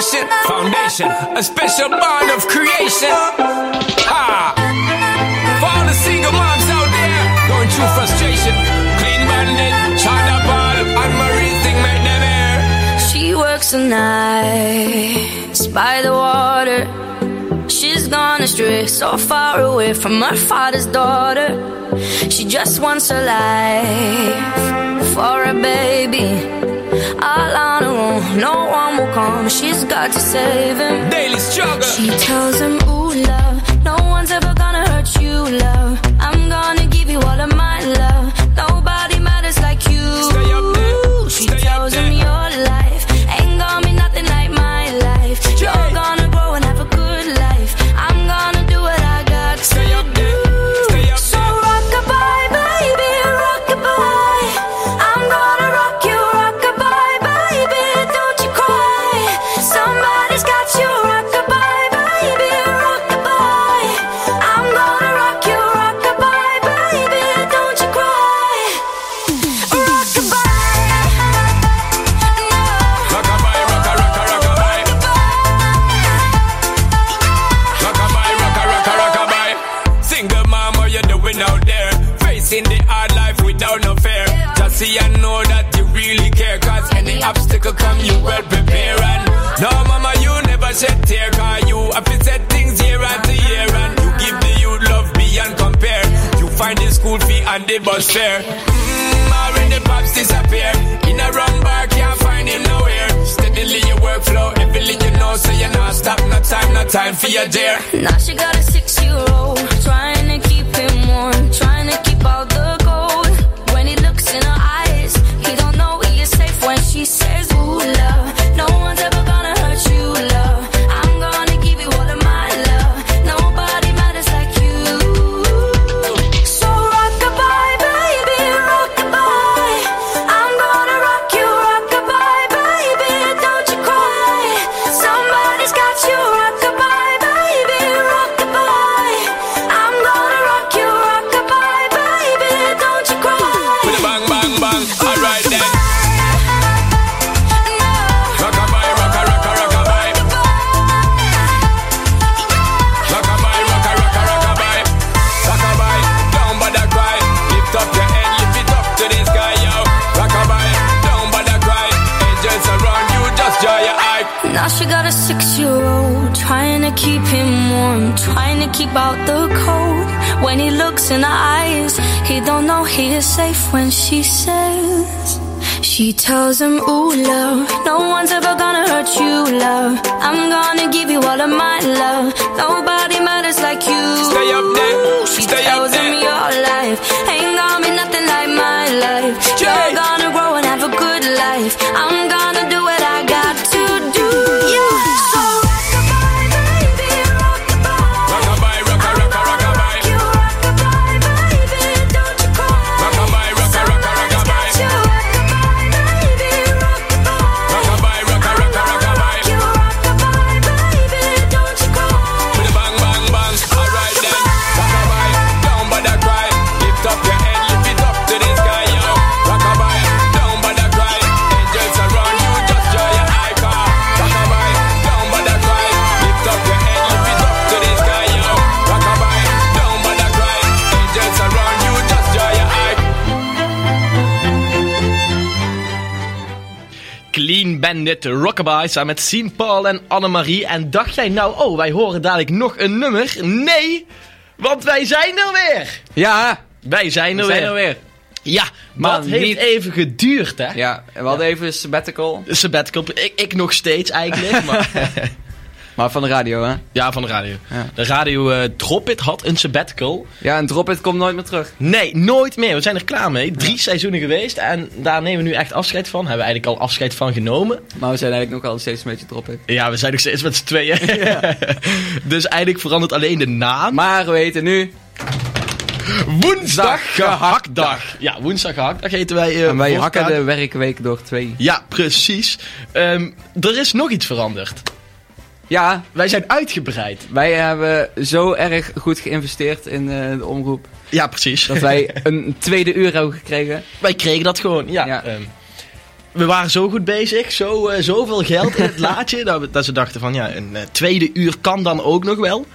nation. Foundation, a special bond of creation. Ha! For all the single moms out there going through frustration. Clean and Marie thing make them air. She works the nights by the water. She's gone astray, so far away from her father's daughter. She just wants her life for a baby. All on her own, no one will come. She's got to save him. Daily struggle. She tells him, Ooh, love, no one's ever see and know that you really care. Cause any obstacle come, you well prepare. And no, mama, you never shed tear. Cause you have to set things year after year. And you give the youth love beyond compare. You find the school fee and the bus fare. Mmm, already pops disappear. In a wrong bar, can't find him nowhere. Steadily your workflow, everything you know, so you're not stop. No time, no time for your dear. Now she got a six-year-old trying to keep him warm, trying to keep out looks in her eyes, he don't know he is safe when she says. She tells him, Ooh, love, no one's ever gonna hurt you, love. I'm gonna give you all of my love. Nobody matters like you. Stay up there, She stay up tells him your life ain't gonna be nothing like my life. You're gonna grow and have a good life. I'm gonna Bandit Rockabye samen met Sien Paul en Annemarie. En dacht jij nou, oh, wij horen dadelijk nog een nummer? Nee, want wij zijn er weer. Ja, Wij zijn er we zijn weer. er weer. Ja, Maar dat heeft niet- even geduurd, hè? Ja, we hadden even een sabbatical. Sabbatical, ik, ik nog steeds eigenlijk, maar... Maar van de radio, hè? ja, van de radio. Ja. De radio eh Drop It had een sabbatical. Ja, en Drop It komt nooit meer terug. Nee, nooit meer. We zijn er klaar mee. Drie seizoenen geweest en daar nemen we nu echt afscheid van. Hebben we eigenlijk al afscheid van genomen. Maar we zijn eigenlijk nog wel steeds een beetje Drop It. Ja, we zijn nog steeds met z'n tweeën. dus eigenlijk verandert alleen de naam. Maar we weten nu... Woensdag gehaktdag. Ja, woensdag gehaktdag heten wij. eh, en wij hakken de werkweek door twee. Ja, precies. Ehm, er is nog iets veranderd. Ja, Wij zijn uitgebreid. wij hebben zo erg goed geïnvesteerd in eh, de omroep. Ja, precies. Dat wij een tweede uur hebben gekregen. wij kregen dat gewoon. Ja. Ja. ehm. we waren zo goed bezig, zo, eh, zoveel geld in het laadje, dat, we- dat ze dachten van ja, een eh, tweede uur kan dan ook nog wel.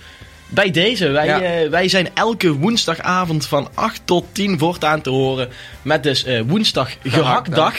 Bij deze, wij, Ja. wij zijn elke woensdagavond van 8 tot 10 voortaan te horen met dus woensdag gehaktdag.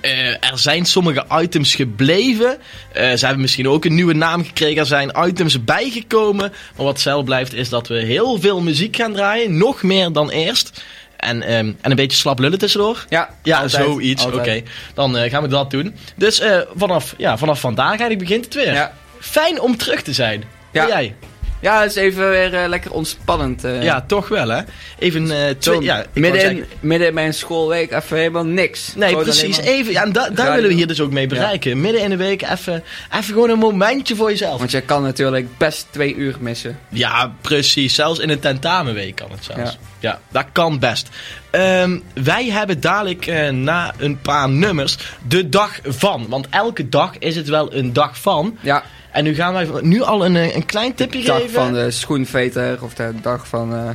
Eh, er zijn sommige items gebleven. Eh, ze hebben misschien ook een nieuwe naam gekregen. Er zijn items bijgekomen. Maar wat zelf blijft is dat we heel veel muziek gaan draaien. Nog meer dan eerst. En, ehm, en een beetje slap lullen tussendoor. Ja, Ja, altijd, zoiets. Oké, dan eh, gaan we dat doen. Dus vanaf, ja, vanaf vandaag eigenlijk begint het weer. Ja. Fijn om terug te zijn. Ja. En jij? Ja, het is even weer eh, lekker ontspannend. eh. Ja, toch wel hè? Even twee... Ja, midden, in, midden in mijn schoolweek even helemaal niks. Nee, Gewoon precies. Even, ja, en da- daar willen we hier dus ook mee bereiken. Midden in de week even, even gewoon een momentje voor jezelf. Want je kan natuurlijk best twee uur missen. Ja, precies. Zelfs in een tentamenweek kan het zelfs. Ja, Ja. dat kan best. Ehm, wij hebben dadelijk na een paar nummers de dag van. Want elke dag is het wel een dag van. Ja, En nu gaan wij nu al een, eh, een klein tipje de dag geven. van de schoenveter of de dag van... eh,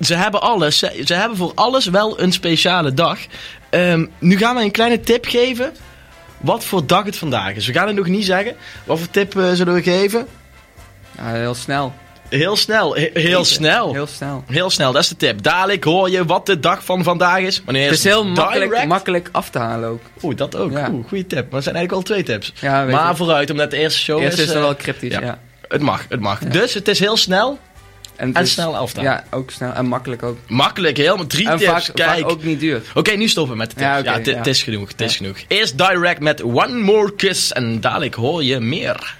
Ze hebben alles. Ze, ze hebben voor alles wel een speciale dag. Ehm, nu gaan wij een kleine tip geven. Wat voor dag het vandaag is. We gaan het nog niet zeggen. Wat voor tip eh, zullen we geven? ja, heel snel. Heel snel. He- heel snel. Heel snel. Heel snel, dat is de tip. Dadelijk hoor je wat de dag van vandaag is. Wanneer Het is heel makkelijk, makkelijk af te halen ook. Oeh, dat ook. Ja. Oeh, goede tip. Maar er zijn eigenlijk al twee tips. Ja, weet maar je. vooruit, omdat de eerste show Eerst is... is het eh, wel cryptisch, ja. ja. Het mag, het mag. Dus het is heel snel het en is- snel afstaan. Ja, ook snel. En makkelijk ook. Makkelijk, helemaal drie En tips. vaak, Kijk. vaak ook niet duur. Oké, nu stoppen we met de tips. Ja, het- het ja. is genoeg, het is genoeg. Eerst direct met One More Kiss en dadelijk hoor je meer.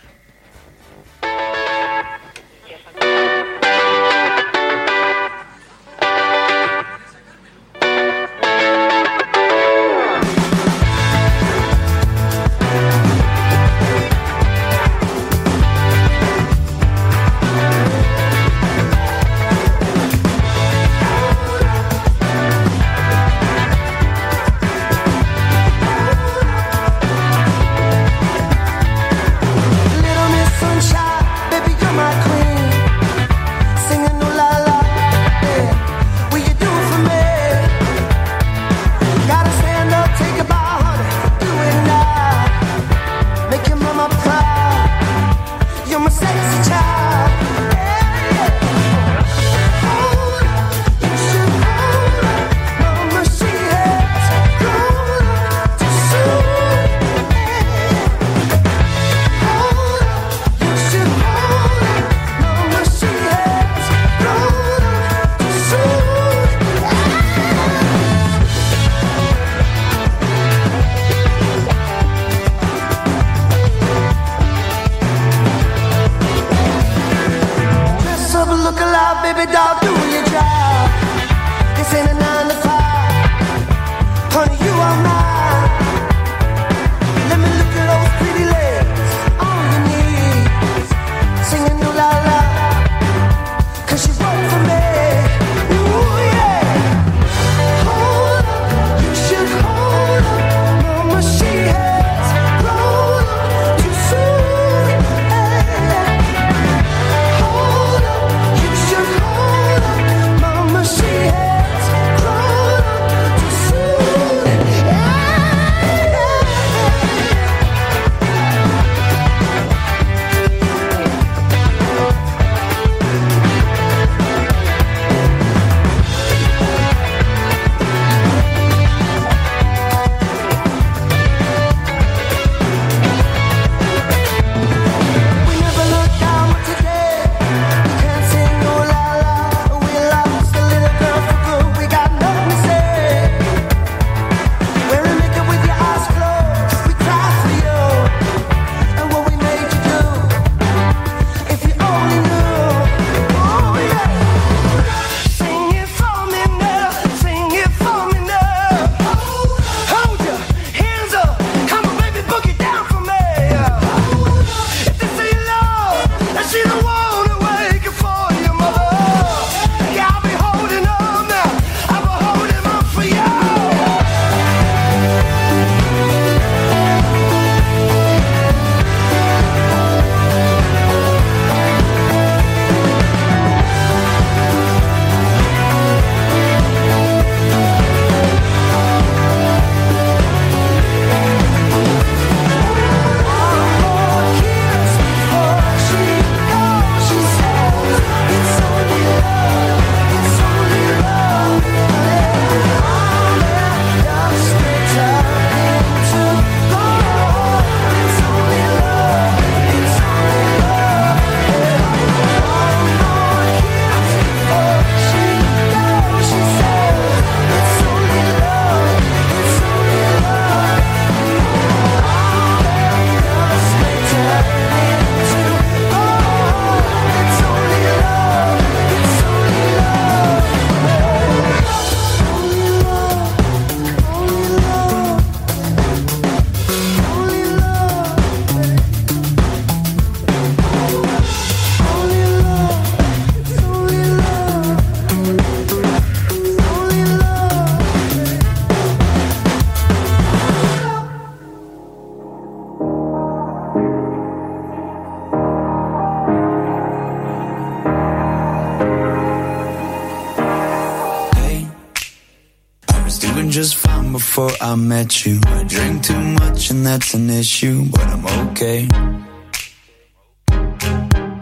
Met you. I drink too much and that's an issue, but I'm okay.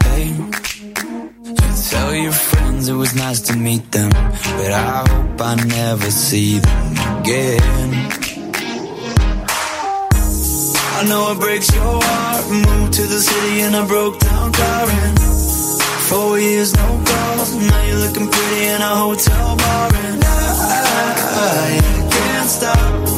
Hey, you tell your friends it was nice to meet them, but I hope I never see them again. I know it breaks your heart. Moved to the city in a broke down car and four years no calls. Now you're looking pretty in a hotel bar and I, can't stop.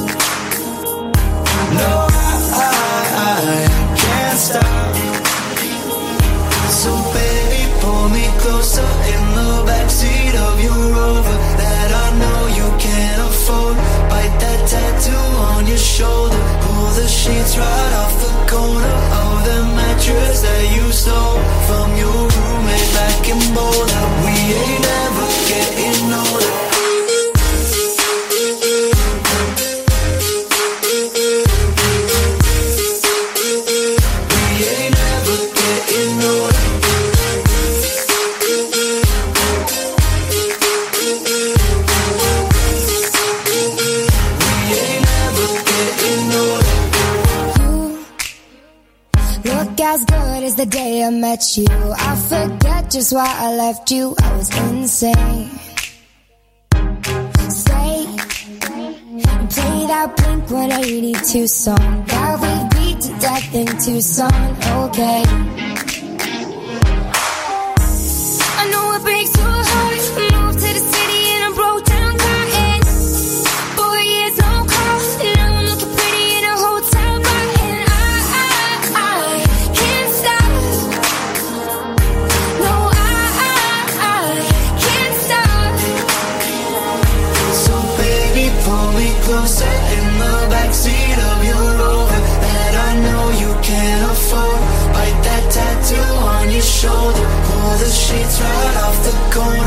Just why I left you. I was insane. And play that Blink 182 song that we beat to death in Tucson. Okay. The sheets right off the corner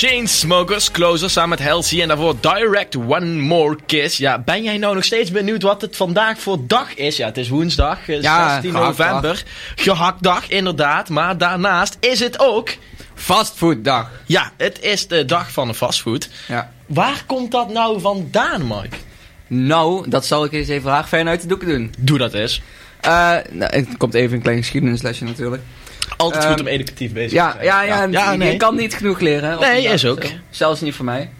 Chainsmokers, Closer samen met Halsey en daarvoor Direct One More Kiss. Ja, ben jij nou nog steeds benieuwd wat het vandaag voor dag is? Ja, het is woensdag, eh, Ja, 16 gehaktdag. november. Gehaktdag, inderdaad. Maar daarnaast is het ook... Fastfooddag. Ja, het is de dag van de fastfood. Ja. Waar komt dat nou vandaan, Mike? Nou, dat zal ik eens even haag fijn uit de doeken doen. Doe dat eens. Eh, nou, het komt even een klein geschiedenislesje natuurlijk. Altijd Ehm, goed om educatief bezig te Ja, zijn. ja, ja, ja je kan niet genoeg leren. Nee, dag is ook. zo. Zelfs niet voor mij.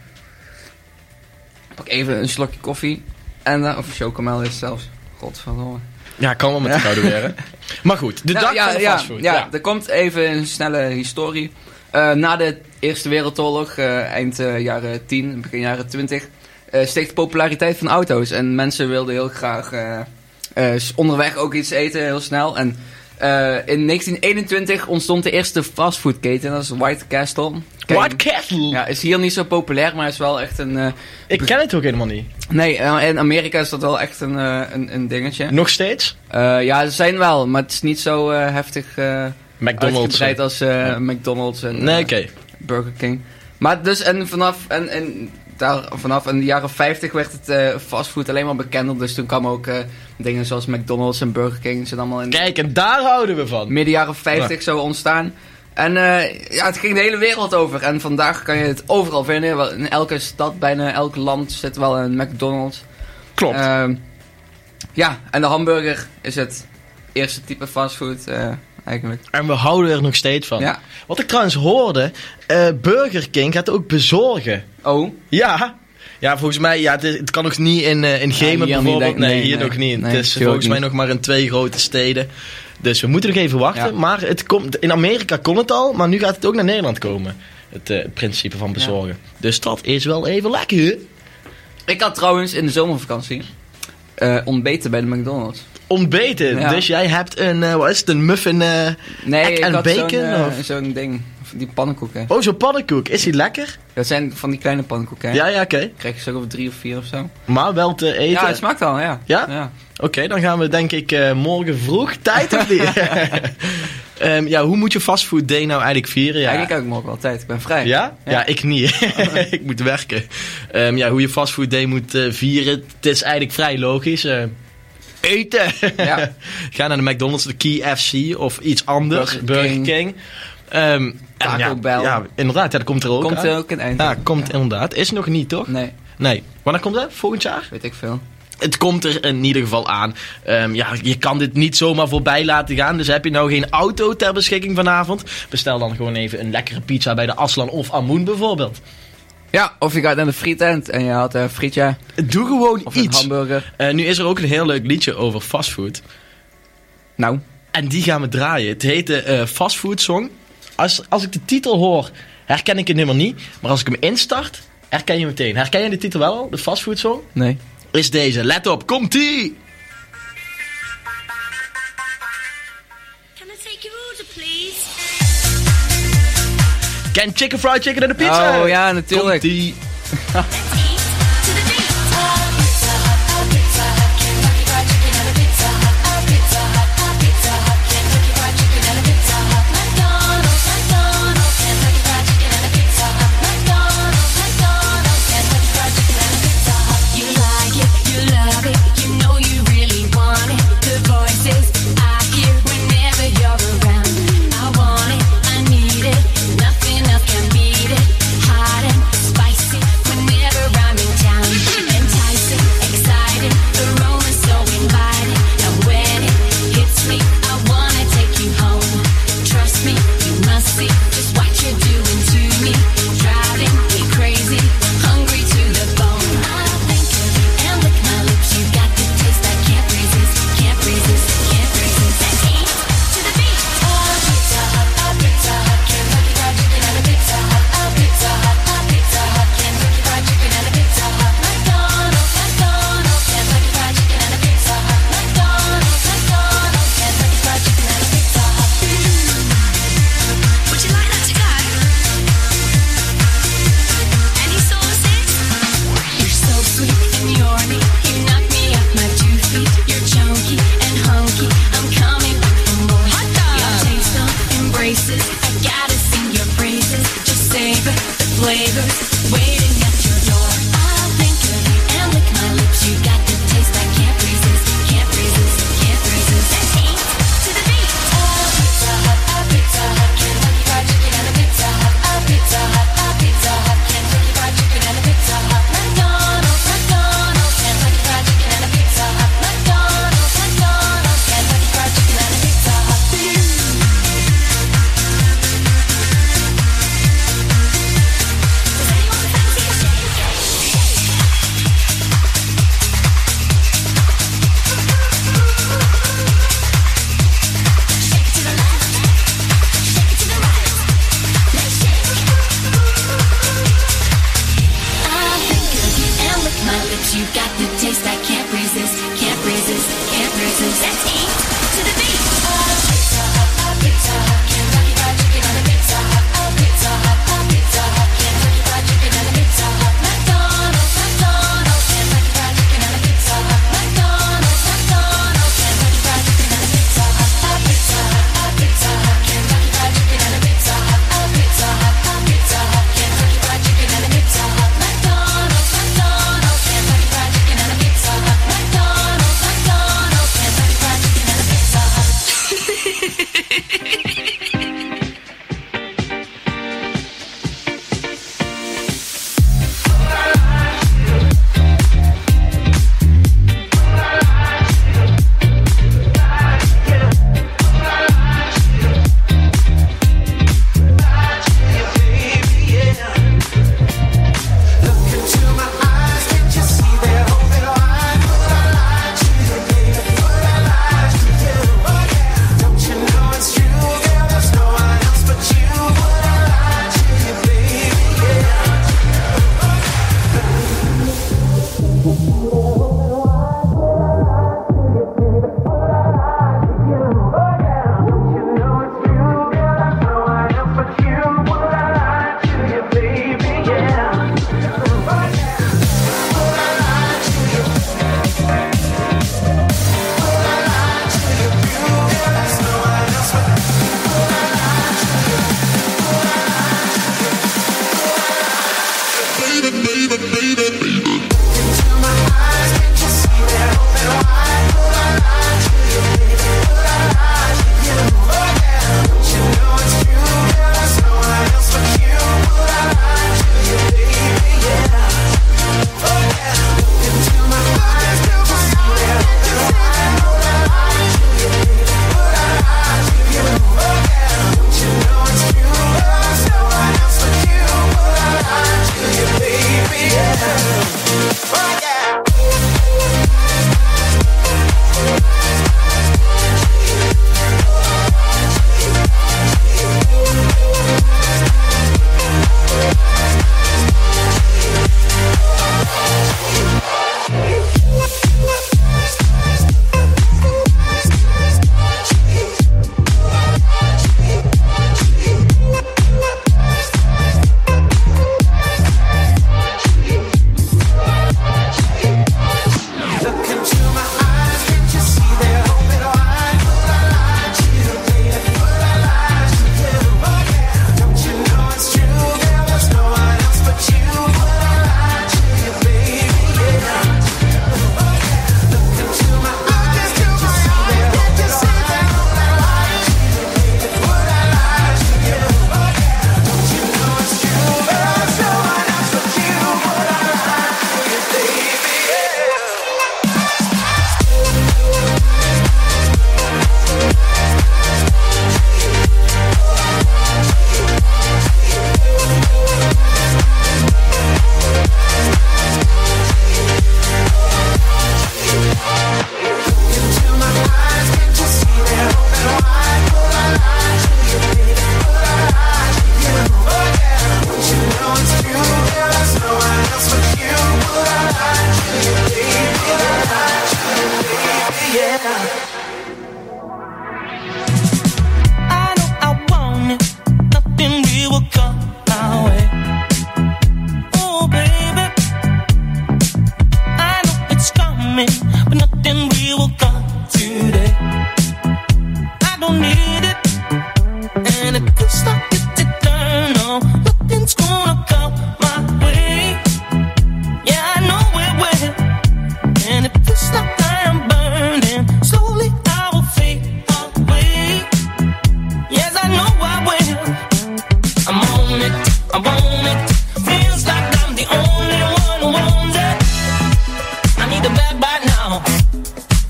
Pak even een slokje koffie. En, eh, of chocomel is zelfs. Godverdomme. Ja, kan wel met de koude weer. Maar goed, de Nou, dag ja, van de ja, fastfood. Ja, Ja, er komt even een snelle historie. Eh, na de Eerste Wereldoorlog, eh, eind eh, jaren 10, begin jaren 20, eh, steeg de populariteit van auto's. En mensen wilden heel graag eh, eh, onderweg ook iets eten, heel snel. En eh, in 1921 ontstond de eerste fastfoodketen, dat is White Castle. Ken- White Castle. Ja, is hier niet zo populair, maar is wel echt een... eh, Ik ken het ook helemaal niet. nee, eh, in Amerika is dat wel echt een, eh, een, een dingetje. Nog steeds? Eh, ja, ze zijn wel, maar het is niet zo eh, heftig... eh, McDonald's. Uitgebreid als eh, Ja. McDonald's en Nee, eh, oké. Burger King. Maar dus, en vanaf, en, en daar vanaf in de jaren 50 werd het eh, fastfood alleen maar bekender. Dus toen kwamen ook eh, dingen zoals McDonald's en Burger King zijn allemaal in Kijk, en daar houden we van. midden jaren 50 zo ontstaan. En eh, ja, het ging de hele wereld over. En vandaag kan je het overal vinden. In elke stad, bijna elk land zit wel een McDonald's. Klopt. Ehm, ja, en de hamburger is het eerste type fastfood eigenlijk. En we houden er nog steeds van. Ja. Wat ik trouwens hoorde, eh, Burger King gaat ook bezorgen. Oh, Ja. Ja, volgens mij, ja, het, kan nog niet in, eh in Gemen bijvoorbeeld. denk- nee, nee, hier nee. nog niet. Nee, het is volgens mij niet. nog maar in twee grote steden. Dus we moeten nog even wachten. Ja. Maar het komt, in Amerika kon het al, maar nu gaat het ook naar Nederland komen. Het eh, principe van bezorgen. Dus dat is wel even lekker. ik had trouwens in de zomervakantie eh, ontbeten bij de McDonald's. Ontbeten. Ja. Dus jij hebt een, eh, wat is het, een muffin... eh, Nee, ik en had bacon, zo'n of? zo'n ding. Die pannenkoeken. Oh, zo'n pannenkoek. Is die lekker? Dat zijn van die kleine pannenkoeken. Ja, ja, oké. Krijg je zo over drie of vier of zo. Maar wel te eten. Ja, het smaakt al, ja. Ja? Oké, dan gaan we denk ik morgen vroeg tijd of niet? Ehm, ja, hoe moet je fastfood day nou eigenlijk vieren? Ja, Eigenlijk heb ik morgen wel tijd. Ik ben vrij. ja? ja? ik niet. ik moet werken. Ehm, ja, hoe je fastfood day moet eh, vieren, het is eigenlijk vrij logisch. Eh, eten! Ja. Ga naar de McDonald's, de KFC of iets anders. Burger Burger King. King. En Taco ja, Bell. Ja, inderdaad. Ja, dat komt er ook Komt aan. er ook in eind. Ja, komt inderdaad. Is nog niet, toch? Nee, Nee. Wanneer komt dat? Volgend jaar? weet ik veel. Het komt er in ieder geval aan. Ehm, ja, je kan dit niet zomaar voorbij laten gaan. Dus heb je nou geen auto ter beschikking vanavond? Bestel dan gewoon even een lekkere pizza bij de Aslan of Amoen bijvoorbeeld. Ja, of je gaat naar de frietent en je had een frietje Doe gewoon of een iets. hamburger. Eh, nu is er ook een heel leuk liedje over fastfood. Nou, En die gaan we draaien. Het heet de eh, Fastfood Song. Als, als ik de titel hoor, herken ik het nummer niet. Maar als ik hem instart, herken je meteen. Herken je de titel wel al? De Fastfood Song? nee. Is deze. Let op, komt-ie! Can I take your order, please? Ken chicken fried chicken en de pizza? Oh ja, natuurlijk. Komt-ie.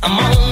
I'm on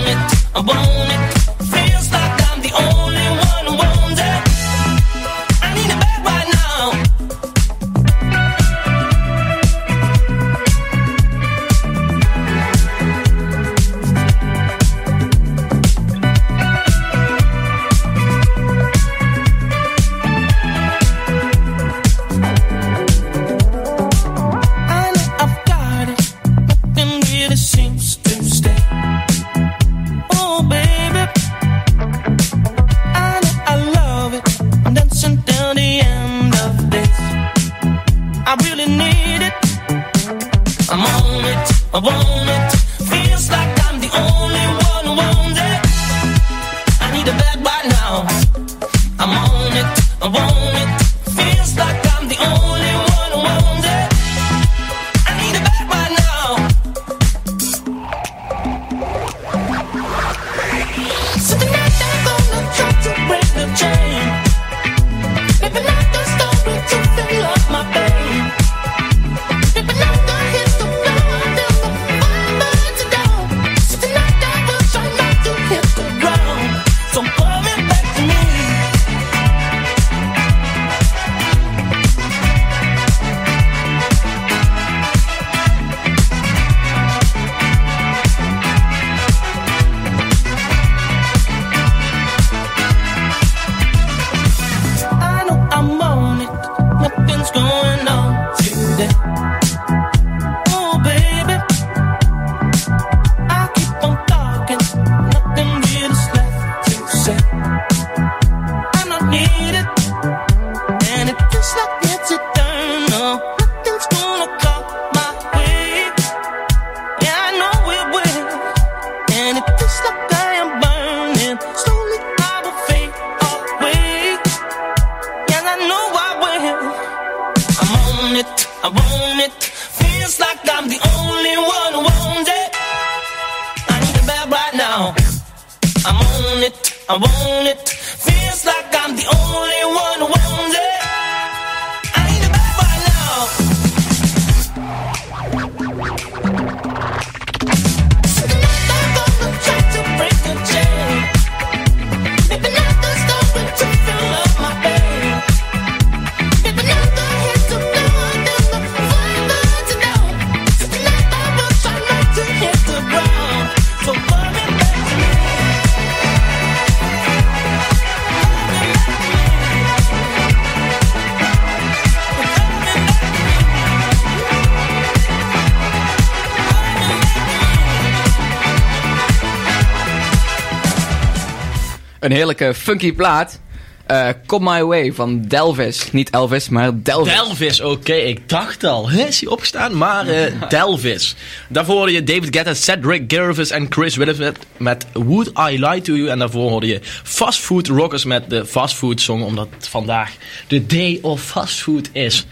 Een heerlijke funky plaat. Eh Come My Way van Delvis. Niet Elvis, maar Delvis. Delvis, oké, ik dacht al. Hè, is hij opgestaan? Maar eh, Delvis. Daarvoor hoorde je David Guetta, Cedric Gervais en Chris Willis met, Would I Lie To You. En daarvoor hoorde je Fast Food Rockers met de Fast Food Song. Omdat vandaag de Day of Fast Food is.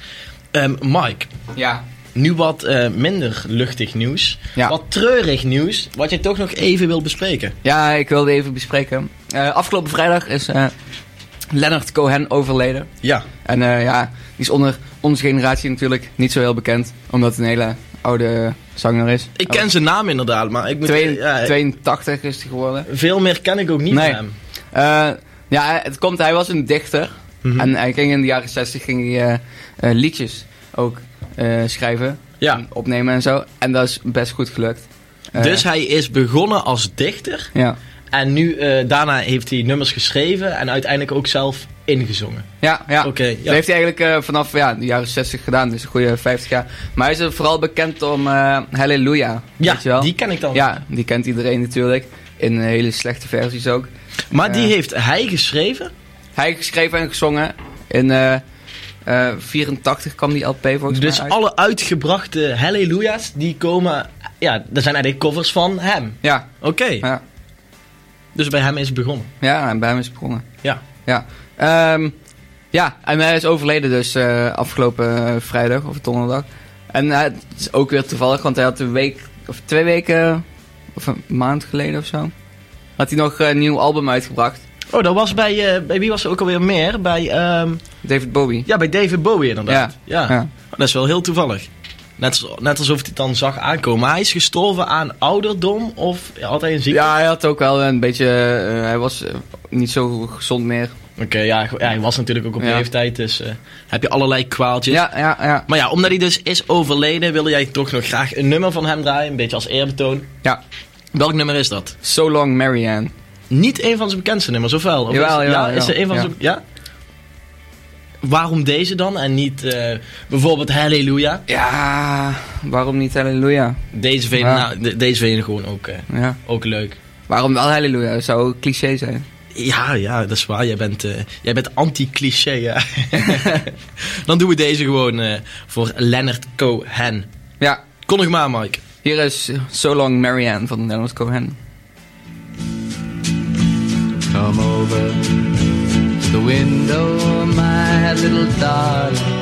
Ehm, Mike, Ja. Nu wat eh, minder luchtig nieuws. Ja. Wat treurig nieuws. Wat je toch nog even wil bespreken. Ja, ik wilde even bespreken. Eh, afgelopen vrijdag is eh, Leonard Cohen overleden. Ja. En ja, die is onder onze generatie natuurlijk niet zo heel bekend. Omdat het een hele oude zanger is. Ik ken zijn naam inderdaad, maar ik moet... Twee- ja, 82 is hij geworden. veel meer ken ik ook niet Nee. van hem. Ja, het komt, hij was een dichter. Mhm. En hij ging in de jaren 60 ging hij, liedjes ook schrijven. Ja. En opnemen en zo. En dat is best goed gelukt. Eh, Dus hij is begonnen als dichter. Ja, En nu, eh, daarna heeft hij nummers geschreven en uiteindelijk ook zelf ingezongen. ja, ja. Oké, ja. Dat heeft hij eigenlijk eh, vanaf ja, de jaren 60 gedaan. Dus een goede 50 jaar. Maar hij is vooral bekend om eh Halleluja. Ja, weet je wel? die ken ik dan. Ja, die kent iedereen natuurlijk. In hele slechte versies ook. Maar die Eh. heeft hij geschreven? Hij geschreven en gezongen. In eh, eh, 84 kwam die LP volgens Dus mij uit. alle uitgebrachte Halleluja's, die komen... Ja, dat zijn eigenlijk covers van hem. Ja, Oké. ja. Dus bij hem is het begonnen. Ja, en bij hem is het begonnen. Ja. Ja. Ehm, ja, en hij is overleden dus eh, afgelopen eh, vrijdag of donderdag. En het is ook weer toevallig, want hij had een week of twee weken of een maand geleden of zo. Had hij nog een nieuw album uitgebracht. Oh, dat was bij, eh, bij wie was er ook alweer meer? Bij, ehm, David Bowie. ja, bij David Bowie inderdaad. Ja. ja. Dat is wel heel toevallig. Net, net alsof hij het dan zag aankomen. Maar hij is gestorven aan ouderdom of had hij een ziekte? Ja, hij had ook wel een beetje. eh, hij was eh, niet zo gezond meer. Oké, ja, ja, hij was natuurlijk ook op Ja. leeftijd, dus heb je allerlei kwaaltjes. Ja, ja, ja. Maar ja, omdat hij dus is overleden, wilde jij toch nog graag een nummer van hem draaien. Een beetje als eerbetoon. Ja. Welk nummer is dat? So Long Marianne. Niet een van zijn bekendste nummers, of wel? Of Jawel, is, jawel, ja, is er een van Ja. zijn... Ja? Waarom deze dan en niet eh, bijvoorbeeld Halleluja? Ja, waarom niet Halleluja? Deze vind nou, de- deze vind je gewoon ook, eh, ook leuk. Waarom wel Halleluja? Dat zou cliché zijn. Ja, ja, dat is waar. Jij bent, eh, jij bent anti-cliché, ja. Dan doen we deze gewoon voor Leonard Cohen. Ja, Kondig maar, Mike. hier is So Long Marianne van Leonard Cohen. Come over the window, my little darling.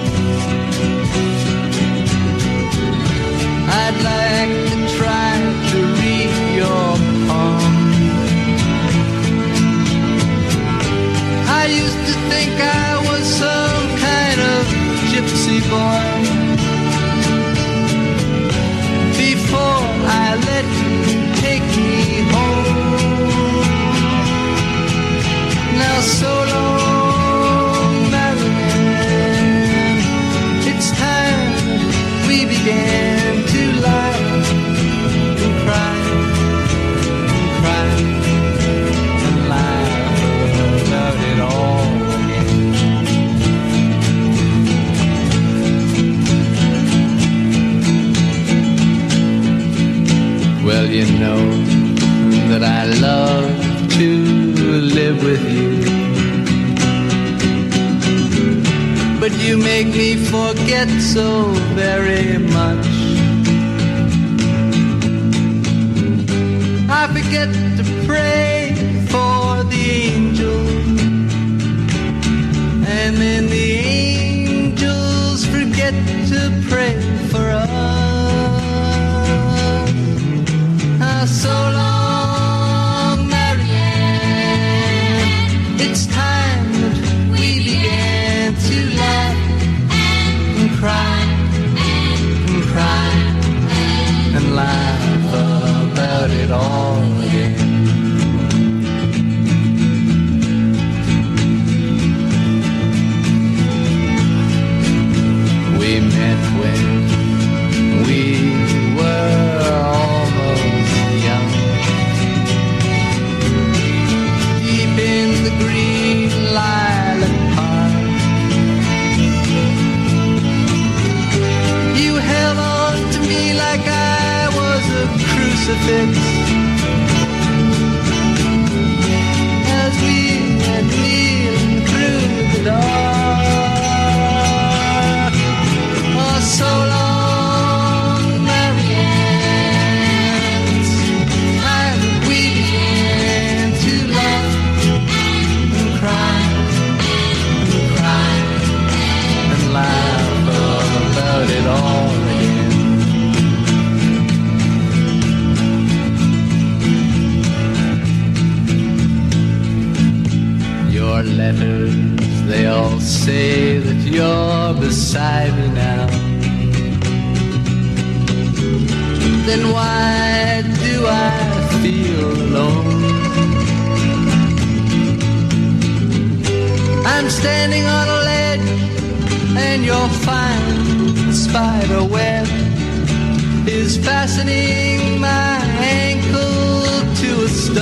I'm standing on a ledge and your fine spider web is fastening my ankle to a stone.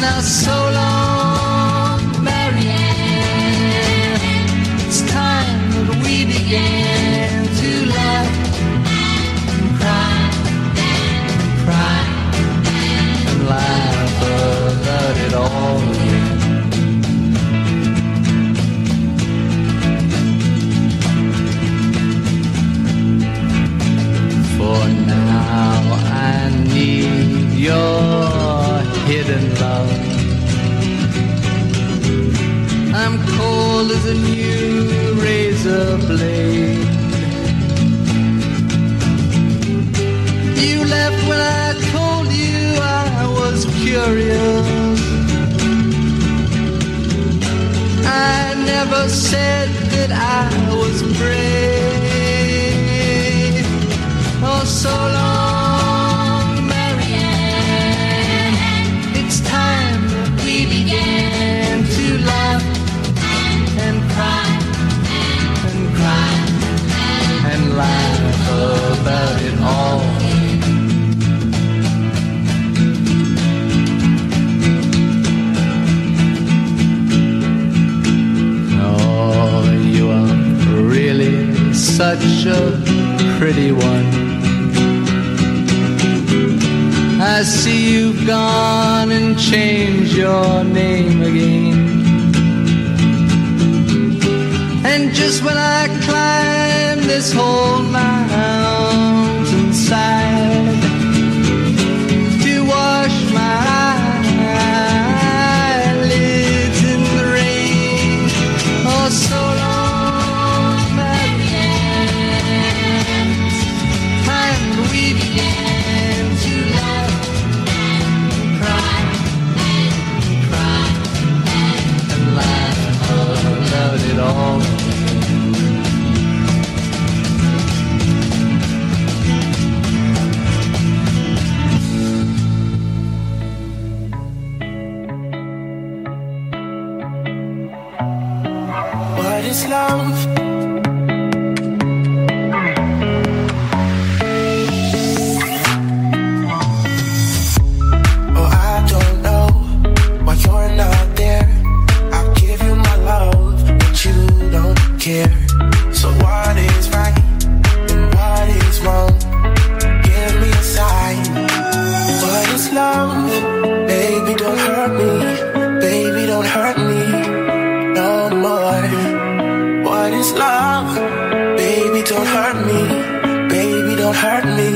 Now so long, your hidden love. I'm cold as a new razor blade. You left when I told you I was curious. I never said that I was brave. Oh, so long. such a pretty one. I see you've gone and changed your name again. And just when I climb this whole mountainside. Baby, don't hurt me. Baby, don't hurt me no more. What is love? Baby, don't hurt me. Baby, don't hurt me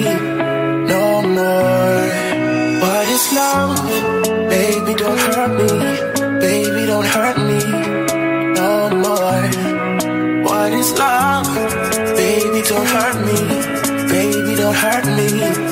no more. What is love? Baby, don't hurt me. Baby, don't hurt me no more. What is love? Baby, don't hurt me. Baby, don't hurt me.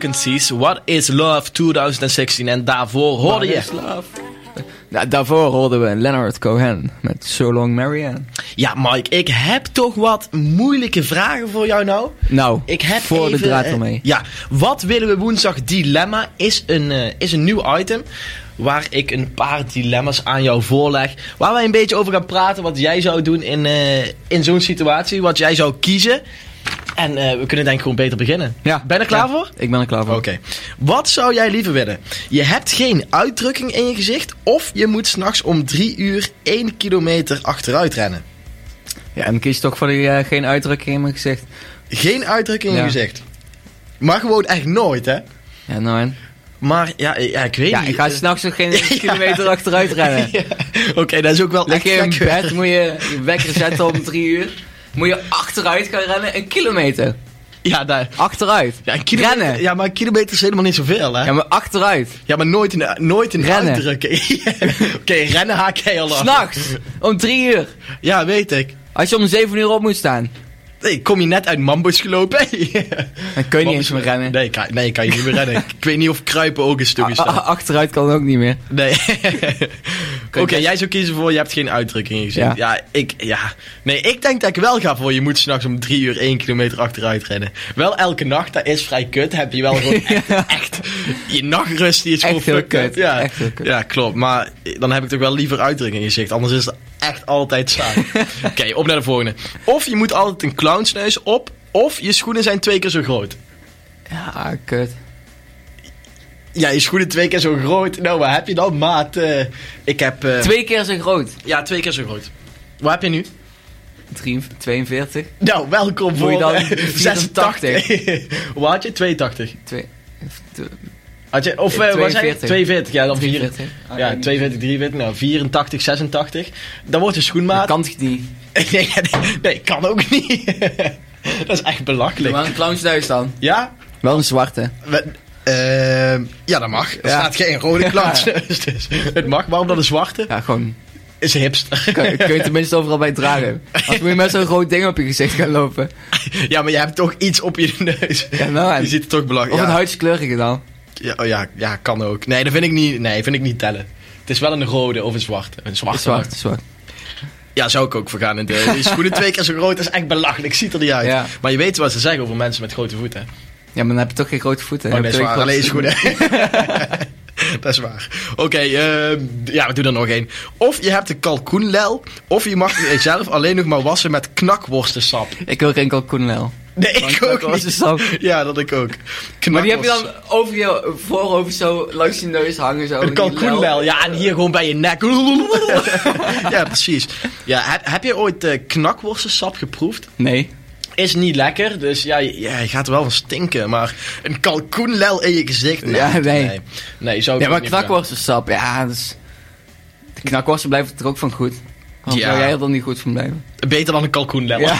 Wat What is Love 2016? En daarvoor hoorde je... Is daarvoor hoorden we Leonard Cohen met So Long Marianne. Ja, Mike, ik heb toch wat moeilijke vragen voor jou nou. Nou, ik heb voor de draad eh, ermee. Ja, wat willen we woensdag dilemma is een, eh, is een nieuw item waar ik een paar dilemma's aan jou voorleg. Waar wij een beetje over gaan praten wat jij zou doen in, eh, in zo'n situatie. Wat jij zou kiezen. En eh, we kunnen denk ik gewoon beter beginnen. Ja. Ben je er klaar Ja, voor? Ik ben er klaar voor. Oké. Wat zou jij liever willen? Je hebt geen uitdrukking in je gezicht. Of je moet s'nachts om drie uur één kilometer achteruit rennen. Ja, en dan kies je toch voor die, eh, geen uitdrukking in mijn gezicht. Geen uitdrukking in je Ja. gezicht. Maar gewoon echt nooit, hè? Ja, en? Maar ja, ja ik weet Ja, niet. ik ga s'nachts nog geen kilometer achteruit rennen. Ja. Oké, dat is ook wel Leg echt je in bed, moet je je wekker zetten om drie uur. Moet je achteruit gaan rennen, een kilometer. Ja, daar. Achteruit. Ja, een kilometer, Rennen. Ja, maar een kilometer is helemaal niet zoveel, hè? Ja, Ja, maar achteruit. maar nooit een, nooit een Rennen. Oké, rennen haak jij al af. S'nachts, om drie uur. Ja, weet ik. Als je om zeven uur op moet staan, Nee, kom je net uit Mambo's gelopen? dan kun je niet eens meer rennen. Nee, kan, nee, kan je niet meer rennen. ik weet niet of kruipen ook een stukje staat. achteruit kan ook niet meer. Nee. Oké, jij zou kiezen voor je hebt geen uitdrukking in je gezicht. Ja. Ja. ik, ja. Nee, ik denk dat ik wel ga voor je moet s'nachts om drie uur één kilometer achteruit rennen. Wel elke nacht, dat is vrij kut. Heb je wel gewoon echt, echt je nachtrust die is Echt gewoon heel kut, Ja. echt heel kut. ja, klopt. Maar dan heb ik toch wel liever uitdrukking in je gezicht. Anders is het echt altijd saai. Oké, op naar de volgende. Of je moet altijd een clownsneus op, of je schoenen zijn twee keer zo groot. Ja, kut. Ja, je schoenen twee keer zo groot. Nou, wat heb je dan, maat? Eh, ik heb... eh, Twee keer zo groot. Ja, twee keer zo groot. Wat heb je nu? Drie- 42. Nou, welkom Moet voor je dan eh, 84? 86. Hoe had je? 82. Twee, Had je, of Eh, eh, wat zei je? 42. 42, ja, dan 4. 43. Ah, Ja, nee, 42, 43, nou 84, 86. Dan wordt Dat schoenmaat. kan toch niet? nee, nee, nee, kan ook niet. dat is echt belachelijk. Maar een clownsneus dan. Ja? Wel een zwarte. We- ehm, ja, dat mag. Er Ja. staat geen rode clownsneus, dus het mag. Waarom dan een zwarte? Ja, gewoon. Is hipster. Kun, kun je tenminste overal bij dragen. Als moet je met zo'n groot ding op je gezicht gaan lopen. ja, maar je hebt toch iets op je neus. Ja, nou en. Je ziet het toch Of belachelijk. een Ja. huidskleurige dan. Ja, oh ja, ja, kan ook. Nee, dat vind ik niet, nee, vind ik niet tellen. Het is wel een rode of een zwarte. Een zwarte. Zwart, zwart. Ja, zou ik ook voor gaan. in De, die schoenen twee keer zo groot, dat is echt belachelijk. Ziet er niet uit. Ja. Maar je weet wat ze zeggen over mensen met grote voeten. Ja, maar dan heb je toch geen grote voeten. Oh, nee, is heb je waar. Alleen schoenen. dat is waar. Oké, ehm, ja, we doen er nog één. Of je hebt een kalkoenlel, of je mag jezelf alleen nog maar wassen met knakworstensap. Ik wil geen kalkoenlel. Nee, ik ook niet. knakworstensap. Ja, dat ik ook. Maar die heb je dan over je voorhoofd zo langs je neus hangen. Zo, Een lel. ja, en hier gewoon bij je nek. ja, precies. Ja, heb, heb je ooit eh knakworstensap geproefd? Nee. Is niet lekker, dus ja, je, ja, je gaat er wel van stinken. Maar een kalkoenlel in je gezicht? Ja, nee. Nee, nee zou ik Ja, maar knakworstensap, ja, dus... De knakworsten blijven er ook van goed. Waarom Ja. zou jij er dan niet goed van blijven? Beter dan een kalkoenlel. Ja.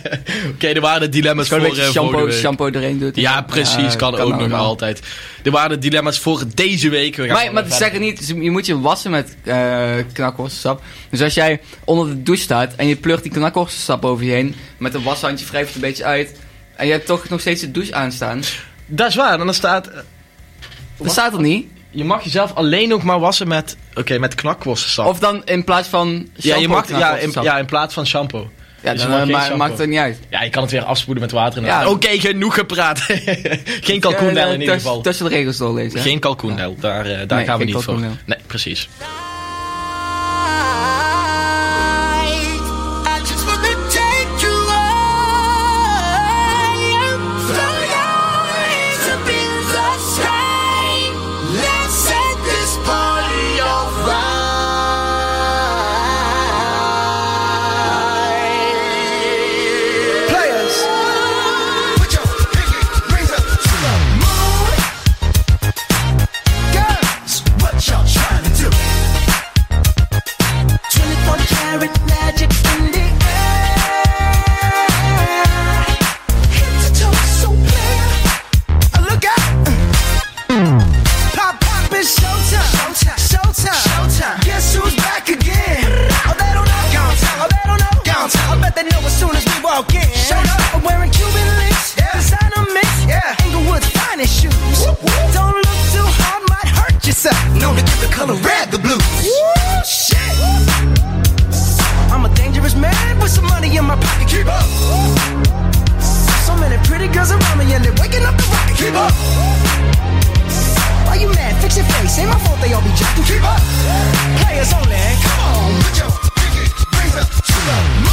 Oké, er waren dilemma's voor een eh, shampoo, shampoo erin doet. Ja, precies, kan, ook nog altijd. Er waren dilemma's voor deze week. We Maar, maar verder. ze zeggen niet, je moet je wassen met knakworstensap. Dus als jij onder de douche staat en je pleurt die knakworstensap over je heen, met een washandje wrijft het een beetje uit, en je hebt toch nog steeds de douche aanstaan, Dat is waar, dan staat... dat staat er niet. Je mag jezelf alleen nog maar wassen met... Oké, met knakworstensap. Of dan in plaats van ja, shampoo je mag, ja, in, ja, in plaats van shampoo. Ja, Dus je dan mag eh, maakt het niet uit. Ja, je kan het weer afspoelen met water. Ja. Ja. Oké, genoeg gepraat. geen kalkoenlel Eh, in ieder geval. Tussen de regels doorlezen. hè? Geen kalkoenlel, daar, eh, daar Nee, gaan we niet voor. Nee, precies. girls around me and they're waking up the rocket. Keep up. Why you mad? Fix your face. Ain't my fault they all be jacking. Keep up. Players only. Come on, put your pinky rings up to the